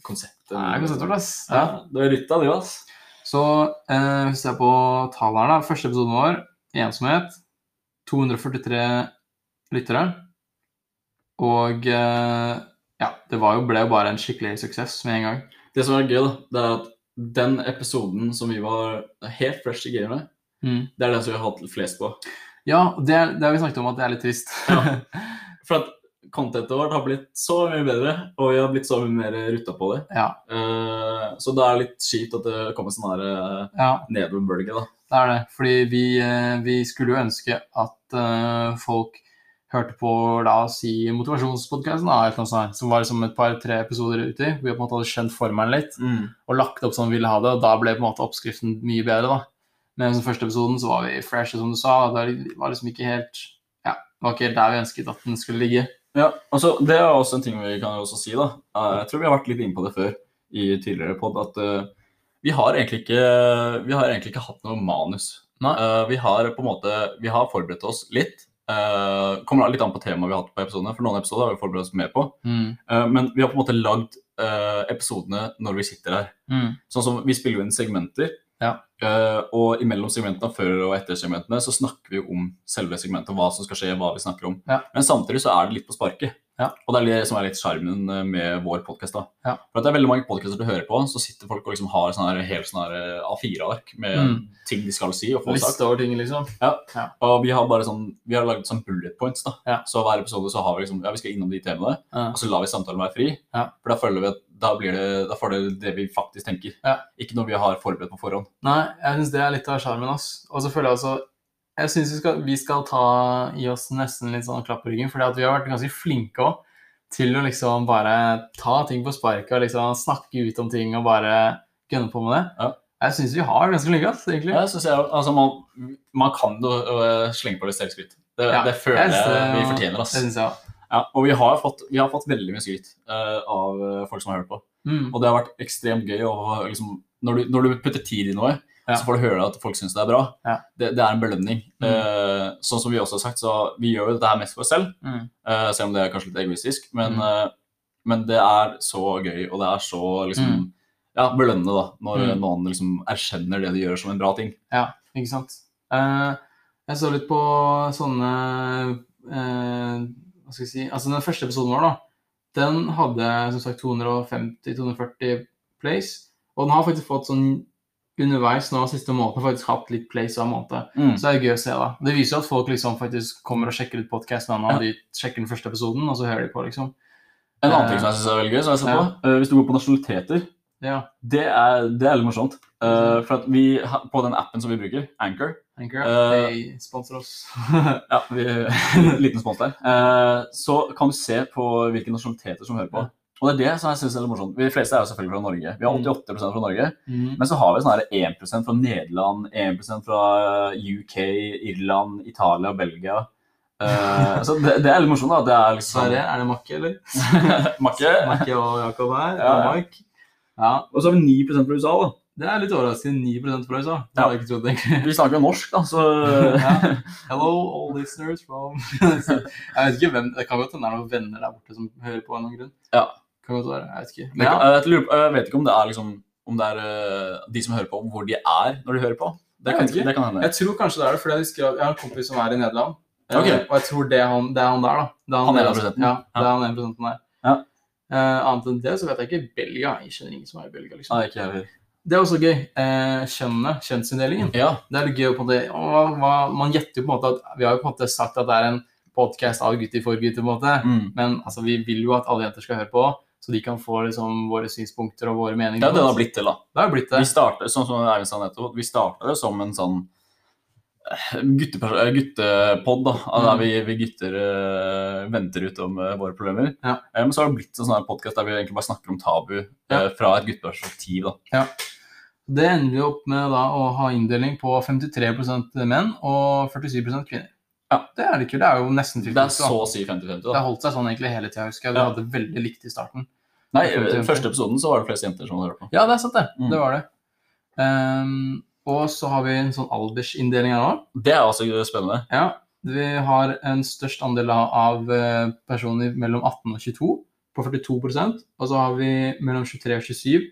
konseptet. Nei, konseptet, ass. Ja, det var litt av det, ass. Så eh, hvis vi ser på da. Første episoden vår, ensomhet. 243 lyttere. Og eh, ja, det var jo, ble jo bare en skikkelig suksess med en gang. Det som er gøy, da, det er at den episoden som vi var helt fresh i gamet, Mm. det er den som vi har hatt flest på. Ja, det, er- det har vi snakket om at det er litt trist. Ja. For at contentet vårt har blitt så mye bedre, og vi har blitt så mye mer rutta på det. ja, Uh, så det er litt kjipt at det kommer sånn her uh, ja, da. Det er det. Fordi vi, eh, vi skulle jo ønske at uh, folk hørte på la oss si motivasjonspodkasten, som var liksom et par-tre episoder uti. Vi på en måte hadde skjønt formelen litt. og lagt opp som vi ville ha det, og da ble på en måte oppskriften mye bedre, da. Men i første episoden så var vi fresh, som du sa, og det var liksom ikke helt Ja, det var ikke helt der vi ønsket at den skulle ligge. Ja, altså Det er også en ting vi kan jo også si. da. Eh, Jeg tror vi har vært litt inne på det før i tidligere pod, at vi, har ikke, vi har egentlig ikke hatt noe manus. Eh, vi har på en måte, vi har forberedt oss litt. Uh, kommer litt an på temaet vi har hatt på episodene, for noen episoder har vi forberedt oss mer på. Mm. Uh, men vi har på en måte lagd uh, episodene når vi sitter her. Mm. Sånn som Vi spiller jo inn segmenter. Ja. og imellom segmentene, før og etter segmentene, så snakker vi om selve segmentet. Hva som skal skje, hva vi snakker om. Ja. Men samtidig så er det litt på sparket. Ja. Og det er det som er litt sjarmen eh, med vår podkast. Ja. For det er veldig mange podkaster du hører på, så sitter folk og liksom har sånne her, helt sånne eh, A4-ark med Mm. ting de skal si og få sagt. Liste over ting, liksom. Ja, Og vi har bare sånn, vi har laget sånn bullet points. da. Ja. Så hver episode så har vi liksom, ja, vi skal innom de temaene, Ja. og så lar vi samtalen være fri. Ja. For da føler vi at da, blir det, da får det det vi faktisk tenker. Ja. Ikke noe vi har forberedt på forhånd. Nei, jeg syns det er litt av sjarmen. Og så føler jeg også Jeg syns vi, vi skal ta i oss nesten litt sånn klapp på ryggen, fordi vi har vært ganske flinke òg til å liksom bare ta ting på sparket og liksom snakke ut om ting og bare gønne på med det. Ja. Jeg syns vi har ganske ass, egentlig. Ja, jeg, altså man, man kan jo uh, slenge på litt selvskryt. Det, Ja, det føler jeg synes jeg vi fortjener. ass. Òg. Ja, og vi har, fått, vi har fått veldig mye skryt uh, av folk som har hørt på. Mm. Og det har vært ekstremt gøy. Og, liksom, når, du, når du putter tid i noe, Ja. så får du høre at folk syns det er bra. Ja. Det, det er en belønning. Mm. Uh, sånn som vi også har sagt, så vi gjør jo dette her mest for oss selv. Mm. uh, selv om det er kanskje litt egoistisk. Men, eh, men det er så gøy, og det er så liksom, Mm. ja, belønnende da, når Mm. noen liksom erkjenner det de gjør som en bra ting. Ja, ikke sant. Jeg så litt på sånne Hva skal jeg si Altså, den første episoden vår, da, den hadde som sagt 250-240 plays. Og den har faktisk fått sånn underveis nå siste måneden faktisk hatt litt plays hver måned. Så det er gøy å se, da. Det viser jo at folk liksom faktisk kommer og sjekker ut podkasten, ja. de sjekker den første episoden, og så hører de på, liksom. En annen Eh, ting som jeg synes er veldig gøy, som jeg ser på, eh, hvis du går på nasjonaliteter, Ja. det er, det er litt morsomt. Uh, for at vi, på den appen som vi bruker, Anchor, Anchor, uh, de sponsor oss. Ja, vi, liten spons der. Eh, så kan du se på hvilke nasjonaliteter som hører på. Og det er det som jeg synes er litt morsomt. Vi de fleste er jo selvfølgelig fra Norge. Vi har 88% fra Norge. Mm. Men så har vi sånn 1% fra Nederland, 1% fra UK, Irland, Italia, Belgia. Uh, så det, det er litt morsomt, da. Det er liksom Sverre, er det Makke, eller? Makke. Makke og Jakob her. Ja, ja. og. Ja, Og så har vi 9 fra USA, da. Det er litt overraskende. 9 fra USA. Det Ja. hadde jeg ikke trodd, egentlig. Vi snakker jo norsk, da, så Ja. Hello, all listeners from Jeg vet ikke hvem Det kan godt hende det er noen venner der borte som hører på av noen grunn. Ja. Kan godt være. Jeg vet ikke. Men ja, jeg, lurer jeg vet ikke om det er liksom om det er eh, de som hører på, hvor de er når de hører på. Det kan, det kan hende. jeg tror kanskje det er det, for jeg husker jeg har en kompis som er i Nederland. Okay. Og jeg tror det er han, det er han der, da. Det er Han han der, prosenten. Ja, det er han 1 der. Ja. Uh, annet enn det så vet jeg ikke Belgia. Jeg kjenner ingen som er i Belgia, liksom. Nei, ikke heller. Det er også gøy. Eh, kjønnet, kjønnsinndelingen. Ja. Det er litt gøy på en måte, Man gjetter jo på en måte at Vi har jo på en måte sagt at det er en podkast av gutter for gutter, på en måte. Mm. Men altså, vi vil jo at alle jenter skal høre på, så de kan få liksom, våre synspunkter og våre meninger. Det er det det har blitt til, da. Det har blitt det. Vi startet, sånn som Eivind sa nettopp, vi starta det som en sånn eh, eh, guttepod, da. av Der Mm. vi, vi gutter uh, venter ut om uh, våre problemer. Ja. Men um, så har det blitt en sånn podkast der vi egentlig bare snakker om tabu ja. uh, fra et gutteperspektiv. da. Ja. Det ender vi opp med da å ha inndeling på 53% menn og 47% kvinner. Ja. Det er litt kult. Det er jo nesten Det er så å si 50-50. Det har holdt seg sånn egentlig hele tida, husker jeg. Du Ja. hadde veldig likt i starten. Nei, 50-50. første episoden så var det flest jenter som hadde hørt på. Ja, det er sant, det. Mm. Det var det. Um, og så har vi en sånn aldersinndeling her nå. Det er også spennende. Ja, vi har en størst andel av- eh, personer mellom 18 og 22 på 42% og så har vi mellom 23 og 27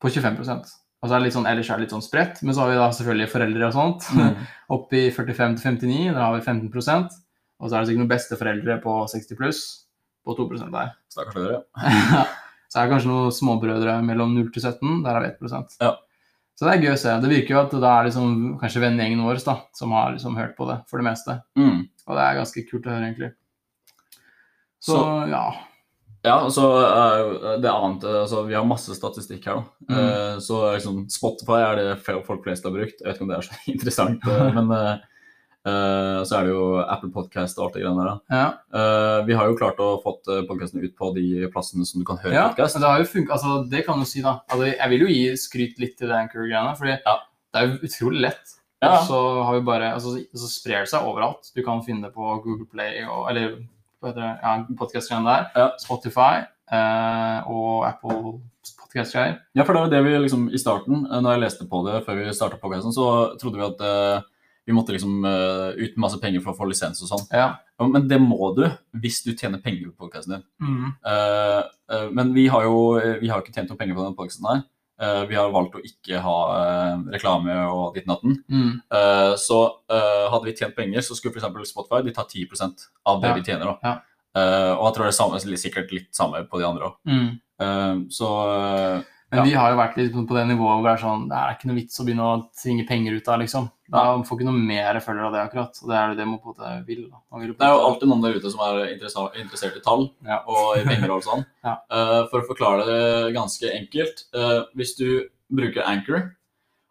på 25 og så er det litt sånn, Ellers er det litt sånn spredt, men så har vi da selvfølgelig foreldre og sånt. Mm. Opp i 45 til 59, der har vi 15% og så er det sikkert noen besteforeldre på 60 pluss, på 2 der. Stakkars dere. så er det kanskje noen småbrødre mellom 0 til 17, der er vi 1% Ja. Så det er gøy å se. Det virker jo at det er liksom, kanskje vennegjengen vår da, som har liksom hørt på det, for det meste. Mm. Og det er ganske kult å høre, egentlig. Så, Så- ja. Ja, så er det annet altså, Vi har masse statistikk her, da. Mm. Uh, så liksom, Spotify er det folk flest har brukt. Jeg vet ikke om det er så interessant, eh, men eh, eh, så er det jo Apple Podcast og alt det greiene der. Ja, Uh, vi har jo klart å fått podkasten ut på de plassene som du kan høre ja podcast. det har jo funka. altså det kan du si da. Altså, jeg vil jo gi skryt litt til det Anchor-greiene, fordi Ja. det er jo utrolig lett. Ja. Og så har vi bare, altså så sprer det seg overalt. Du kan finne det på Google Play, og, eller hva heter det, ja, podkast-greiene der. Spotify uh, og Apple podcast-greier. Ja, for det var det vi liksom i starten, når jeg leste på det før vi starta podkasten, så trodde vi at vi måtte liksom uh, ut masse penger for å få lisens og sånn. Ja. Men det må du hvis du tjener penger på podkasten din. Mm. Uh, uh, men vi har jo vi har ikke tjent noe penger på denne podkasten her. Vi har valgt å ikke ha reklame og ditt natten. Mm. Så hadde vi tjent penger, så skulle f.eks. Spotify de ta 10% av det Ja. vi tjener. Ja. Og jeg tror det er samme, sikkert litt samme på de andre òg. Mm. så Men Ja. vi har jo vært litt på det nivået hvor det er sånn, det er ikke noe vits å begynne å tvinge penger ut av, liksom. Da får ikke noe mer følger av det, akkurat. Og det er det det man på en måte vil. Vil det er jo alltid noen der ute som er interessert i tall Ja. og i penger og sånn. Ja. uh, for å forklare det ganske enkelt Uh, Hvis du bruker Anchor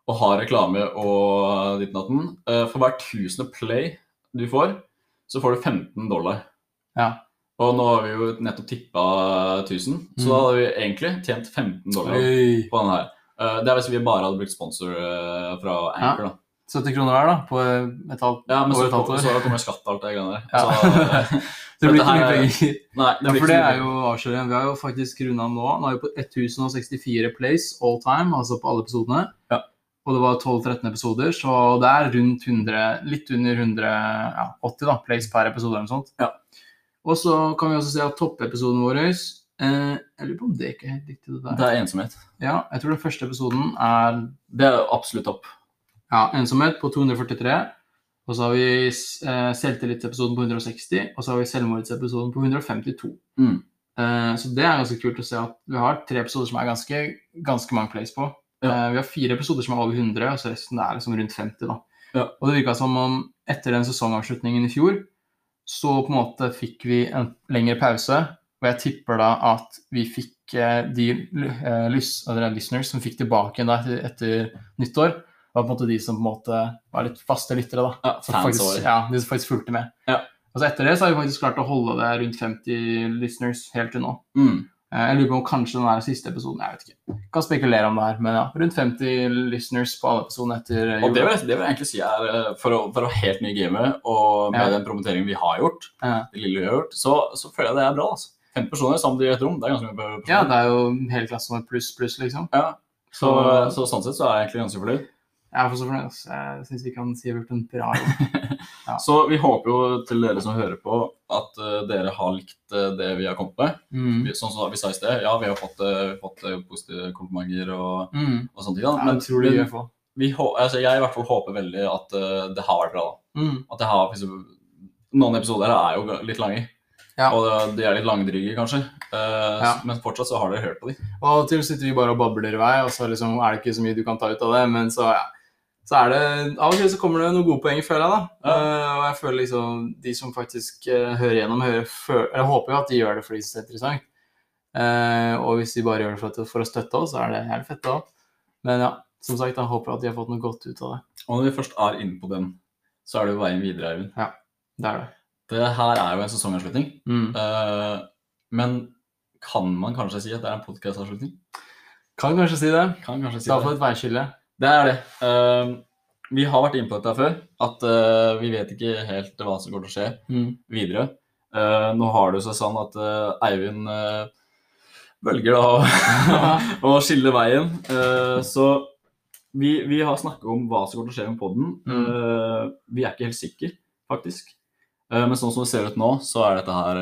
og har reklame og ditt natten, uh, for hver tusende play du får, så får du 15 dollar. Ja. Og nå har vi jo nettopp tippa 1000, så da hadde vi egentlig tjent 15 dollar Oi. på den her. Eh, det er hvis vi bare hadde brukt sponsor eh, fra Anchor, da. 70 kroner hver, da, på et halvt Ja, men så, år. så kommer skatt og alt det greiene der. Ja. Så, eh, Det blir ikke mye er- penger. nei, det blir for ikke det er jo avsløringen. Vi har jo faktisk runda nå. Nå er vi på 1064 plays all time, altså på alle episodene. Ja. Og det var 12-13 episoder, så det er rundt 100, litt under 180 da, plays per episode eller noe sånt. Ja. Og så kan vi også se at toppepisoden vår eh, Jeg lurer på om det ikke er helt riktig, det der. Det er ensomhet. Ja, jeg tror den første episoden er Det er absolutt topp. ja, ensomhet på 243. Og så har vi eh, selvtillitsepisoden på 160, og så har vi selvmordsepisoden på 152. Mm. Eh, så det er ganske kult å se at vi har tre episoder som er ganske, ganske mange plays på. Ja. Eh, vi har fire episoder som er over 100, og så resten er liksom rundt 50. da. Ja. Og det virka som om etter den sesongavslutningen i fjor, så på en måte fikk vi en lengre pause. Og jeg tipper da at vi fikk eh, de eh, lys, listeners som fikk tilbake igjen etter, etter nyttår, var på en måte de som på en måte var litt faste lyttere. da. Ja, Som faktisk, ja, de som faktisk fulgte med. Ja. Og så etter det så har vi faktisk klart å holde det rundt 50 listeners helt til nå. Mm. Eh, Jeg lurer på om kanskje den her siste episoden Jeg vet ikke. Kan spekulere om det her, men ja. Rundt 50 listeners på alle episodene etter Og det vil, jeg- det vil jeg egentlig si er eh, For å, for å helt ny gamet, og med Ja. den promoteringen vi har gjort, Ja. det lille vi har gjort, så, så føler jeg det er bra. altså. 50 personer sammen i et rom, det er ganske mye personer. ja, det er jo hele klassen med pluss, pluss, liksom. Ja. Så, Så- så sånn sett så er jeg egentlig ganske fornøyd. Jeg er for så fornøyd. altså. Jeg syns vi kan si vi har gjort en bra jobb. Ja. Så vi håper jo til dere som hører på, at uh, dere har likt uh, det vi har kommet med. Mm. Vi- Sånn som vi sa i sted, ja, vi har fått, uh, fått positive komplimenter og, Mm. og sånne ting. Da. Men, jeg men vi, hå- altså, jeg i hvert fall håper veldig at det har vært bra. Mm. At det har, noen episoder er jo litt lange. Ja. Og de er litt langdryge, kanskje. Uh, Ja. Men fortsatt så har dere hørt på dem. Og til sitter vi bare og babler i vei, og så liksom er det ikke så mye du kan ta ut av det. Men så, ja. Så er det Av og til så kommer det noen gode poeng, føler jeg, da. Ja. Eh, og jeg føler liksom de som faktisk eh, hører gjennom, hører, føler, Jeg håper jo at de gjør det fordi de synes det er interessant. Eh, og hvis de bare gjør det for, for å støtte oss, så er det helt fett, da. Men ja, som sagt, jeg håper at de har fått noe godt ut av det. Og når vi først er inne på den, så er det jo veien videre, Eivind. Det er det. Det her er jo en sesongavslutning. Mm. Uh, men kan man kanskje si at det er en podkastavslutning? Kan kanskje si det. Kan kanskje si Det er får iallfall et veiskille. Det er det. Uh, vi har vært inne på dette før, at uh, vi vet ikke helt hva som går til å skje Mm. videre. Uh, nå har det seg sånn at eh, Eivind eh, velger da å, skille veien. Eh, så vi, vi har snakket om hva som går til å skje med podden. Mm. Vi er ikke helt sikre, faktisk. Men sånn som det ser ut nå, så er dette her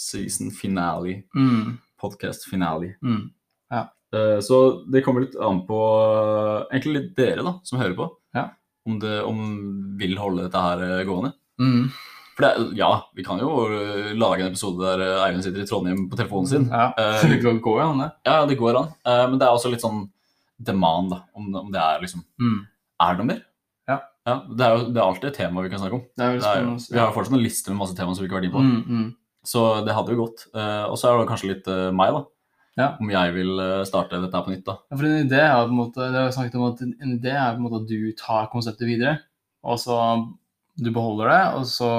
season finale. Mm. Podcast finale. Mm. Eh, Så det kommer litt an på eh, egentlig litt dere da, som hører på. Ja. Om det om vil holde dette her eh, gående. Mm. For det, ja, vi kan jo eh, lage en episode der eh, Eivind sitter i Trondheim på telefonen sin. Ja. Eh, Det går an, det. Ja, det går an. Eh, Men det er også litt sånn demand, da. Om, om det er liksom Mm. Er det noe mer? Ja. det er jo det er alltid et tema vi kan snakke om. Det er Det er, jo- vi har jo fortsatt en liste med masse tema som vi ikke har vært inne på. Mm, mm. Så det hadde jo gått. Eh, Og så er det kanskje litt eh, meg, da. Ja. Om jeg vil eh, starte dette på nytt, da. Ja, for en idé er på en måte, det har jeg snakket om at en idé er på en måte at du tar konseptet videre, og så du beholder det, og så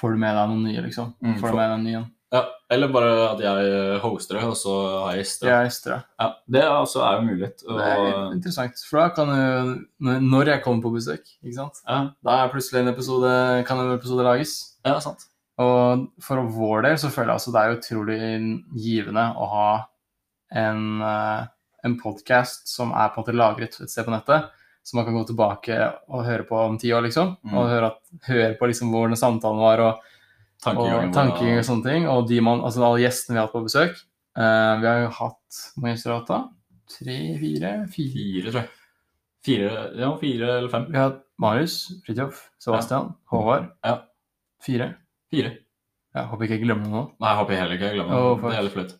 får du med deg noen nye, liksom. Mm, får for- du med deg en ny en. Ja, eller bare at jeg eh, hoster det, og så har jeg gjester. Jeg gjester ekstra. Ja, det også er jo mulighet. Det er interessant, for da kan du, når jeg kommer på besøk, ikke sant? ja, Da er plutselig en episode, kan en episode lages. ja, sant. Og for vår del så føler jeg altså det er utrolig givende å ha en, eh, en podkast som er på en måte lagret et sted på nettet, som man kan gå tilbake og høre på om ti år, liksom. Mm. Og høre, at, høre på liksom hvordan samtalen var, og, Tankegangen og tanking og sånne ting. Og de man, altså alle gjestene vi har hatt på besøk. Uh, vi har jo hatt Hvor mange gjester har vi hatt da? Tre, fire, fire Fire, tror jeg. Fire, ja, fire eller fem. Vi har hatt Marius, Fridtjof, Sebastian, Håvard. Ja. Fire. Fire. Jeg håper ikke jeg glemmer noe. Nei, jeg håper heller ikke jeg glemmer noe. det. Det er litt flaut.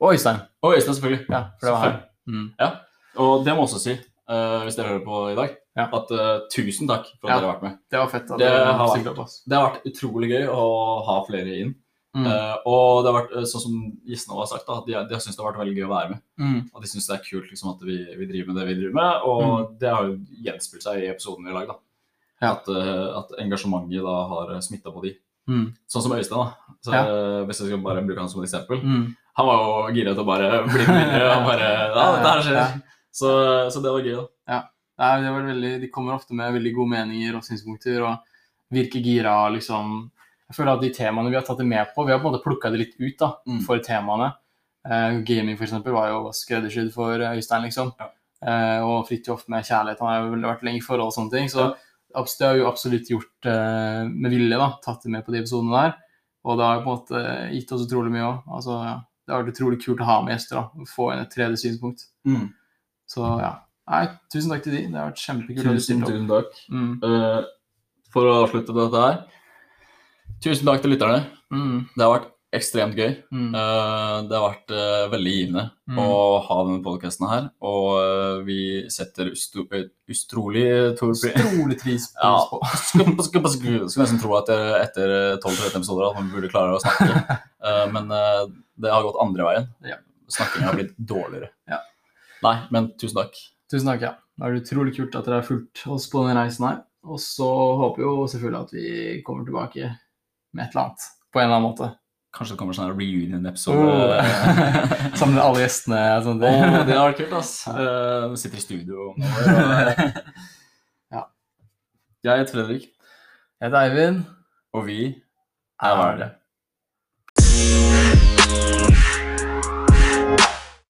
Og Øystein. Og Øystein, selvfølgelig. Ja, for det var her. Mm. Og det må også si, uh, hvis dere hører på i dag, Ja. at uh, tusen takk for at Ja. dere har vært med. Det var fett. at Det har vært. Det har vært utrolig gøy å ha flere inn. Mm. Uh, og det har vært, sånn som gjestene har sagt, da, at de, de har syntes det har vært veldig gøy å være med. Mm. Og de syns det er kult liksom, at vi, vi driver med det vi driver med. Og det har jo gjenspilt seg i episoden i dag. da. At, at engasjementet da har smitta på de. Mm. Sånn som Øystein, da. Så, Ja. eh, Hvis jeg skal bare bruke han som et eksempel. Mm. Han var jo gira til å bare bli med videre. Og bare, ja, det her skjer. Ja. Så, så det var gøy, da. Ja. det var veldig, de kommer ofte med veldig gode meninger og synspunkter og virker gira. liksom. Jeg føler at de temaene vi har tatt det med på, vi har på en måte plukka det litt ut da, Mm. for temaene. Uh, gaming for eksempel var jo skreddersydd for Øystein, liksom. Ja. Uh, og Fridtjof med kjærlighet. Han har jo vært lenge i forhold og sånne ting. Så det har jo absolutt gjort uh, med vilje, da. Tatt det med på de episodene der. Og det har på en måte gitt oss utrolig mye òg. Altså, ja. Det har vært utrolig kult å ha med gjester. da, og Få inn et tredje synspunkt. Mm. Så ja. Nei, tusen takk til de. Det har vært kjempekult. Tusen, tusen takk. Mm. Uh, for å avslutte dette her Tusen takk til lytterne. Mm. Det har vært ekstremt gøy. Mm. Eh, det har vært eh, veldig givende Mm. å ha denne podkasten her. Og eh, vi setter utrolig Utrolig pris på. Skulle skulle- nesten tro at etter 12-13 episoder at man burde klare å snakke. Men det har gått andre veien. Ja. Snakkingen har blitt dårligere. Ja. Nei, men tusen takk. Tusen takk, ja. Da er det utrolig kult at dere har fulgt oss på denne reisen her. Og så håper jo selvfølgelig at vi kommer tilbake med et eller annet. På en eller annen måte. Kanskje det kommer sånn reunion-episode. Oh. Samle alle gjestene og sånn. Å, det hadde vært kult, ass. Vi sitter i studio om år. Ja. Jeg heter Fredrik, Jeg heter Eivind. og vi er Vardø.